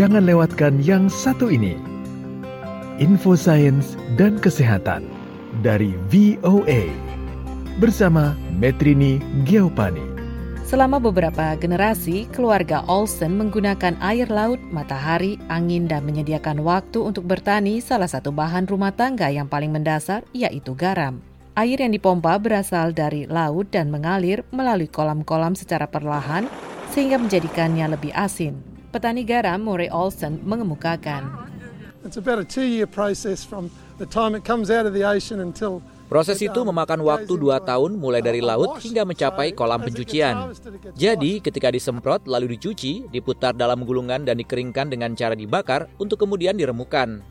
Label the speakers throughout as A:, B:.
A: jangan lewatkan yang satu ini. Info Sains dan Kesehatan dari VOA bersama Metrini Geopani.
B: Selama beberapa generasi, keluarga Olsen menggunakan air laut, matahari, angin, dan menyediakan waktu untuk bertani salah satu bahan rumah tangga yang paling mendasar, yaitu garam. Air yang dipompa berasal dari laut dan mengalir melalui kolam-kolam secara perlahan sehingga menjadikannya lebih asin. Petani garam Murray Olsen mengemukakan.
C: It's about a two-year process from the time it comes out of the ocean until
D: Proses itu memakan waktu dua tahun mulai dari laut hingga mencapai kolam pencucian. Jadi ketika disemprot lalu dicuci, diputar dalam gulungan dan dikeringkan dengan cara dibakar untuk kemudian diremukan.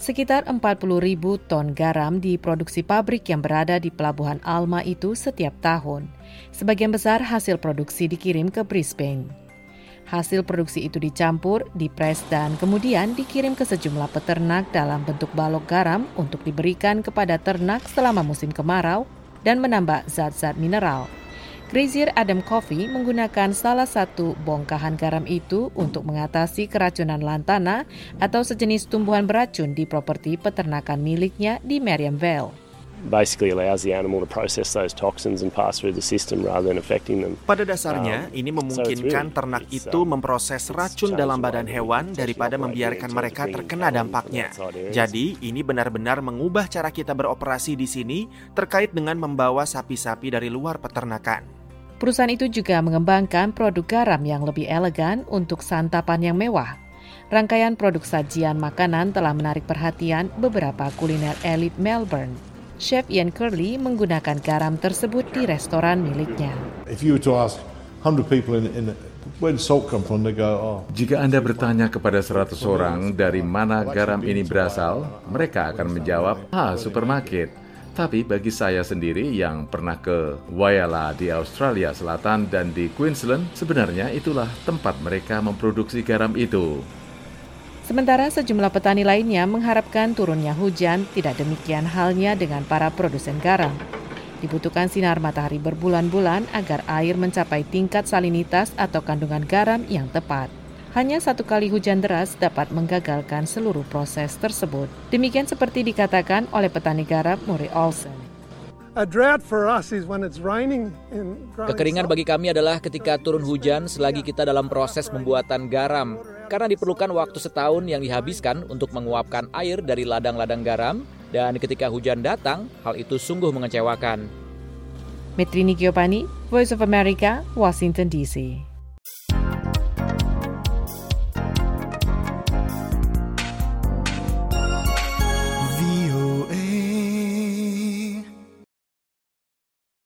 B: Sekitar 40 ribu ton garam diproduksi pabrik yang berada di pelabuhan Alma itu setiap tahun. Sebagian besar hasil produksi dikirim ke Brisbane. Hasil produksi itu dicampur, dipres, dan kemudian dikirim ke sejumlah peternak dalam bentuk balok garam untuk diberikan kepada ternak selama musim kemarau dan menambah zat-zat mineral. Grazier Adam Coffee menggunakan salah satu bongkahan garam itu untuk mengatasi keracunan lantana atau sejenis tumbuhan beracun di properti peternakan miliknya di Merriam Vale
E: basically allows the animal to process those toxins and pass through the system rather than affecting them.
F: Pada dasarnya, um, ini memungkinkan ternak itu um, memproses racun dalam badan hewan daripada membiarkan mereka terkena dampaknya. Jadi, ini benar-benar mengubah cara kita beroperasi di sini terkait dengan membawa sapi-sapi dari luar peternakan.
B: Perusahaan itu juga mengembangkan produk garam yang lebih elegan untuk santapan yang mewah. Rangkaian produk sajian makanan telah menarik perhatian beberapa kuliner elit Melbourne. Chef Ian Curley menggunakan garam tersebut di restoran miliknya.
G: Oh. Jika Anda bertanya kepada 100 orang dari mana garam ini berasal, mereka akan menjawab, ah, supermarket. Tapi bagi saya sendiri yang pernah ke Wayala di Australia Selatan dan di Queensland, sebenarnya itulah tempat mereka memproduksi garam itu.
B: Sementara sejumlah petani lainnya mengharapkan turunnya hujan tidak demikian halnya dengan para produsen garam. Dibutuhkan sinar matahari berbulan-bulan agar air mencapai tingkat salinitas atau kandungan garam yang tepat. Hanya satu kali hujan deras dapat menggagalkan seluruh proses tersebut. Demikian seperti dikatakan oleh petani garam Murray Olsen.
D: Kekeringan bagi kami adalah ketika turun hujan selagi kita dalam proses pembuatan garam, karena diperlukan waktu setahun yang dihabiskan untuk menguapkan air dari ladang-ladang garam, dan ketika hujan datang, hal itu sungguh mengecewakan.
B: Metrini Giovanni, Voice of America, Washington DC.